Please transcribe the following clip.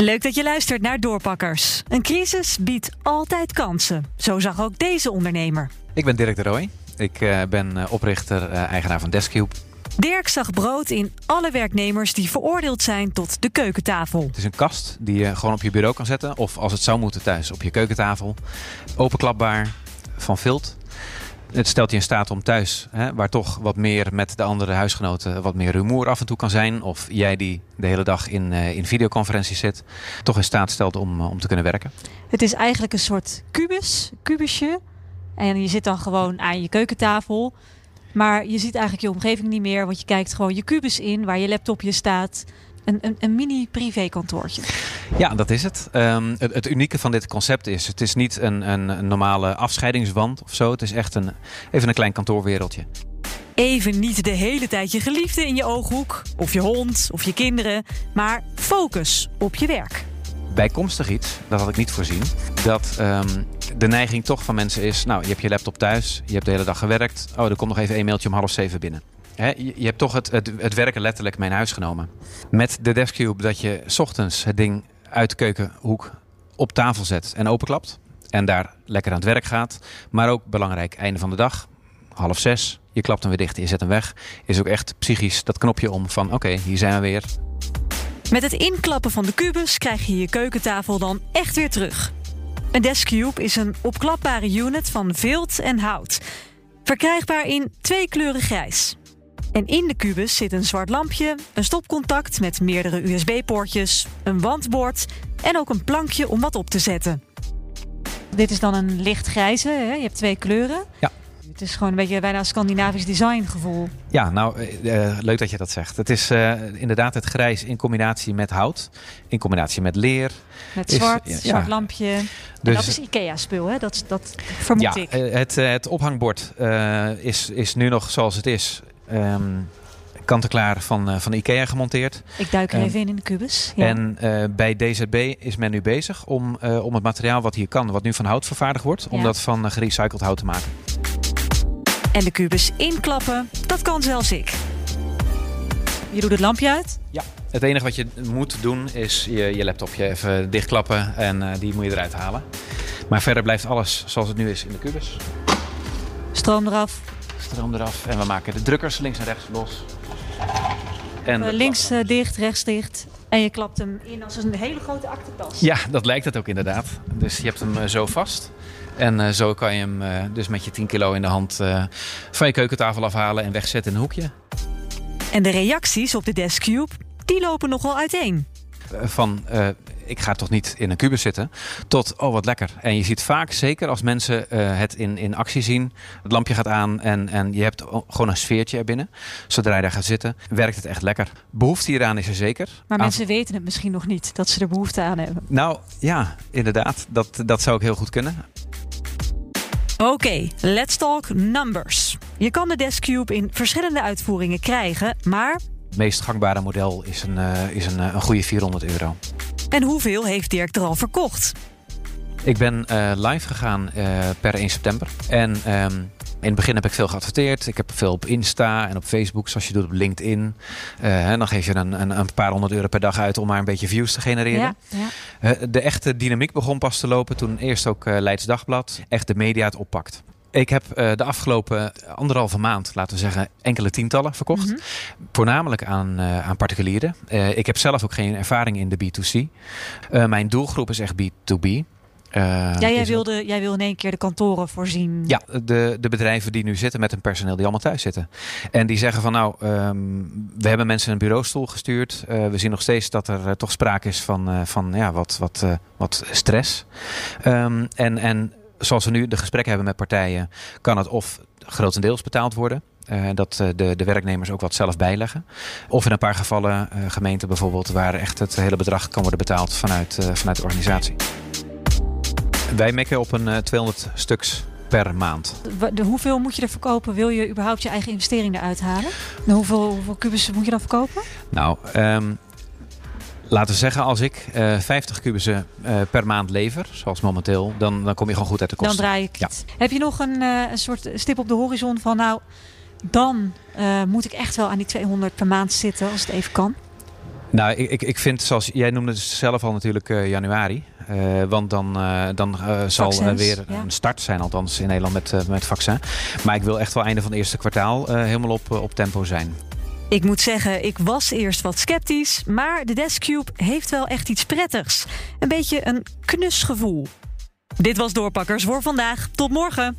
Leuk dat je luistert naar Doorpakkers. Een crisis biedt altijd kansen. Zo zag ook deze ondernemer. Ik ben Dirk de Rooij. Ik uh, ben uh, oprichter, uh, eigenaar van Deskcube. Dirk zag brood in alle werknemers die veroordeeld zijn tot de keukentafel. Het is een kast die je gewoon op je bureau kan zetten. Of als het zou moeten thuis op je keukentafel. Openklapbaar, van vilt. Het stelt je in staat om thuis, hè, waar toch wat meer met de andere huisgenoten wat meer rumoer af en toe kan zijn. Of jij die de hele dag in, uh, in videoconferenties zit, toch in staat stelt om, uh, om te kunnen werken. Het is eigenlijk een soort kubus, kubusje. En je zit dan gewoon aan je keukentafel. Maar je ziet eigenlijk je omgeving niet meer, want je kijkt gewoon je kubus in waar je laptopje staat. Een, een, een mini privékantoortje. Ja, dat is het. Um, het. het. unieke van dit concept is, het is niet een, een, een normale afscheidingswand of zo. Het is echt een, even een klein kantoorwereldje. Even niet de hele tijd je geliefde in je ooghoek, of je hond, of je kinderen, maar focus op je werk. Bijkomstig iets, dat had ik niet voorzien, dat um, de neiging toch van mensen is, nou, je hebt je laptop thuis, je hebt de hele dag gewerkt, oh, er komt nog even een mailtje om half zeven binnen. Je hebt toch het, het, werken letterlijk naar huis genomen. Met de Deskcube dat je ochtends het ding uit de keukenhoek op tafel zet en openklapt. En daar lekker aan het werk gaat. Maar ook belangrijk, einde van de dag, half zes. Je klapt hem weer dicht je zet hem weg. Is ook echt psychisch dat knopje om van oké, hier zijn we weer. Met het inklappen van de kubus krijg je je keukentafel dan echt weer terug. Een Deskcube is een opklapbare unit van vilt en hout. Verkrijgbaar in twee kleuren grijs. En in de kubus zit een zwart lampje, een stopcontact met meerdere USB-poortjes, een wandbord en ook een plankje om wat op te zetten. Dit is dan een lichtgrijze, hè? je hebt twee kleuren. Ja. Het is gewoon een beetje bijna een Scandinavisch designgevoel. Ja, nou, uh, leuk dat je dat zegt. Het is uh, inderdaad het grijs in combinatie met hout, in combinatie met leer. Met zwart, is, ja, zwart lampje. Dus, en dat is IKEA-spul, hè? Dat, dat vermoed ja, ik. Het, het ophangbord uh, is, is nu nog zoals het is. Um, kant-en-klaar van, uh, van IKEA gemonteerd. Ik duik er um, even in in de kubus. Ja. En uh, bij DZB is men nu bezig om, uh, om het materiaal wat hier kan, wat nu van hout vervaardigd wordt, ja. om dat van gerecycled hout te maken. En de kubus inklappen, dat kan zelfs ik. Je doet het lampje uit? Ja. Het enige wat je moet doen is je, je laptopje even dichtklappen en die moet je eruit halen. Maar verder blijft alles zoals het nu is in de kubus. Stroom eraf, stroom eraf. En we maken de drukkers links en rechts los. En uh, links uh, dicht, rechts dicht. En je klapt hem in als een hele grote aktentas. Ja, dat lijkt het ook inderdaad. Dus je hebt hem uh, zo vast. En zo kan je hem dus met je 10 kilo in de hand van je keukentafel afhalen en wegzetten in een hoekje. En de reacties op de Deskcube, die lopen nogal uiteen. Van ik ga toch niet in een kubus zitten. Tot, oh wat lekker. En je ziet vaak, zeker als mensen uh, het in, in actie zien. Het lampje gaat aan en, en je hebt gewoon een sfeertje erbinnen. Zodra je daar gaat zitten, werkt het echt lekker. Behoefte hieraan is er zeker. Maar aan... mensen weten het misschien nog niet, dat ze er behoefte aan hebben. Nou ja, inderdaad. Dat, dat zou ook heel goed kunnen. Oké, okay, let's talk numbers. Je kan de Deskcube in verschillende uitvoeringen krijgen, maar... Het meest gangbare model is een, uh, is een, een goede 400 euro. En hoeveel heeft Dirk er al verkocht? Ik ben uh, live gegaan per 1 september. En um, in het begin heb ik veel geadverteerd. Ik heb veel op Insta en op Facebook, zoals je doet op LinkedIn. Uh, dan geef je een, een, een, paar honderd euro per dag uit om maar een beetje views te genereren. Ja, ja. de echte dynamiek begon pas te lopen toen eerst ook Leids Dagblad echt de media het oppakt. Ik heb uh, de afgelopen anderhalve maand, laten we zeggen, enkele tientallen verkocht. Mm -hmm. Voornamelijk aan, uh, aan particulieren. Uh, ik heb zelf ook geen ervaring in de B2C. mijn doelgroep is echt B2B. ja, jij wilde, jij wil in één keer de kantoren voorzien. Ja, de, de bedrijven die nu zitten met een personeel die allemaal thuis zitten. En die zeggen van nou, um, we hebben mensen een bureaustoel gestuurd. we zien nog steeds dat er toch sprake is van, van ja, wat, wat, wat stress. Um, en, en zoals we nu de gesprekken hebben met partijen, kan het of grotendeels betaald worden. Uh, dat uh, de, de werknemers ook wat zelf bijleggen. Of in een paar gevallen uh, gemeenten bijvoorbeeld waar echt het hele bedrag kan worden betaald vanuit, vanuit de organisatie. Wij mikken op een 200 stuks per maand. De, hoeveel moet je er verkopen? Wil je überhaupt je eigen investering eruit halen? De hoeveel, hoeveel kubussen moet je dan verkopen? Nou, um, Laten we zeggen, als ik uh, 50 kubussen uh, per maand lever, zoals momenteel, dan, dan kom je gewoon goed uit de kosten. Dan draai ik het. Heb je nog een, uh, een soort stip op de horizon van, nou, dan moet ik echt wel aan die 200 per maand zitten, als het even kan? Nou, ik, ik, ik vind, zoals jij noemde het zelf al natuurlijk januari. Uh, want dan, uh, dan zal er weer ja. een start zijn, althans in Nederland met, met vaccin. Maar ik wil echt wel einde van het eerste kwartaal helemaal op, op tempo zijn. Ik moet zeggen, ik was eerst wat sceptisch, maar de Deskcube heeft wel echt iets prettigs. Een beetje een knusgevoel. Dit was Doorpakkers voor vandaag. Tot morgen.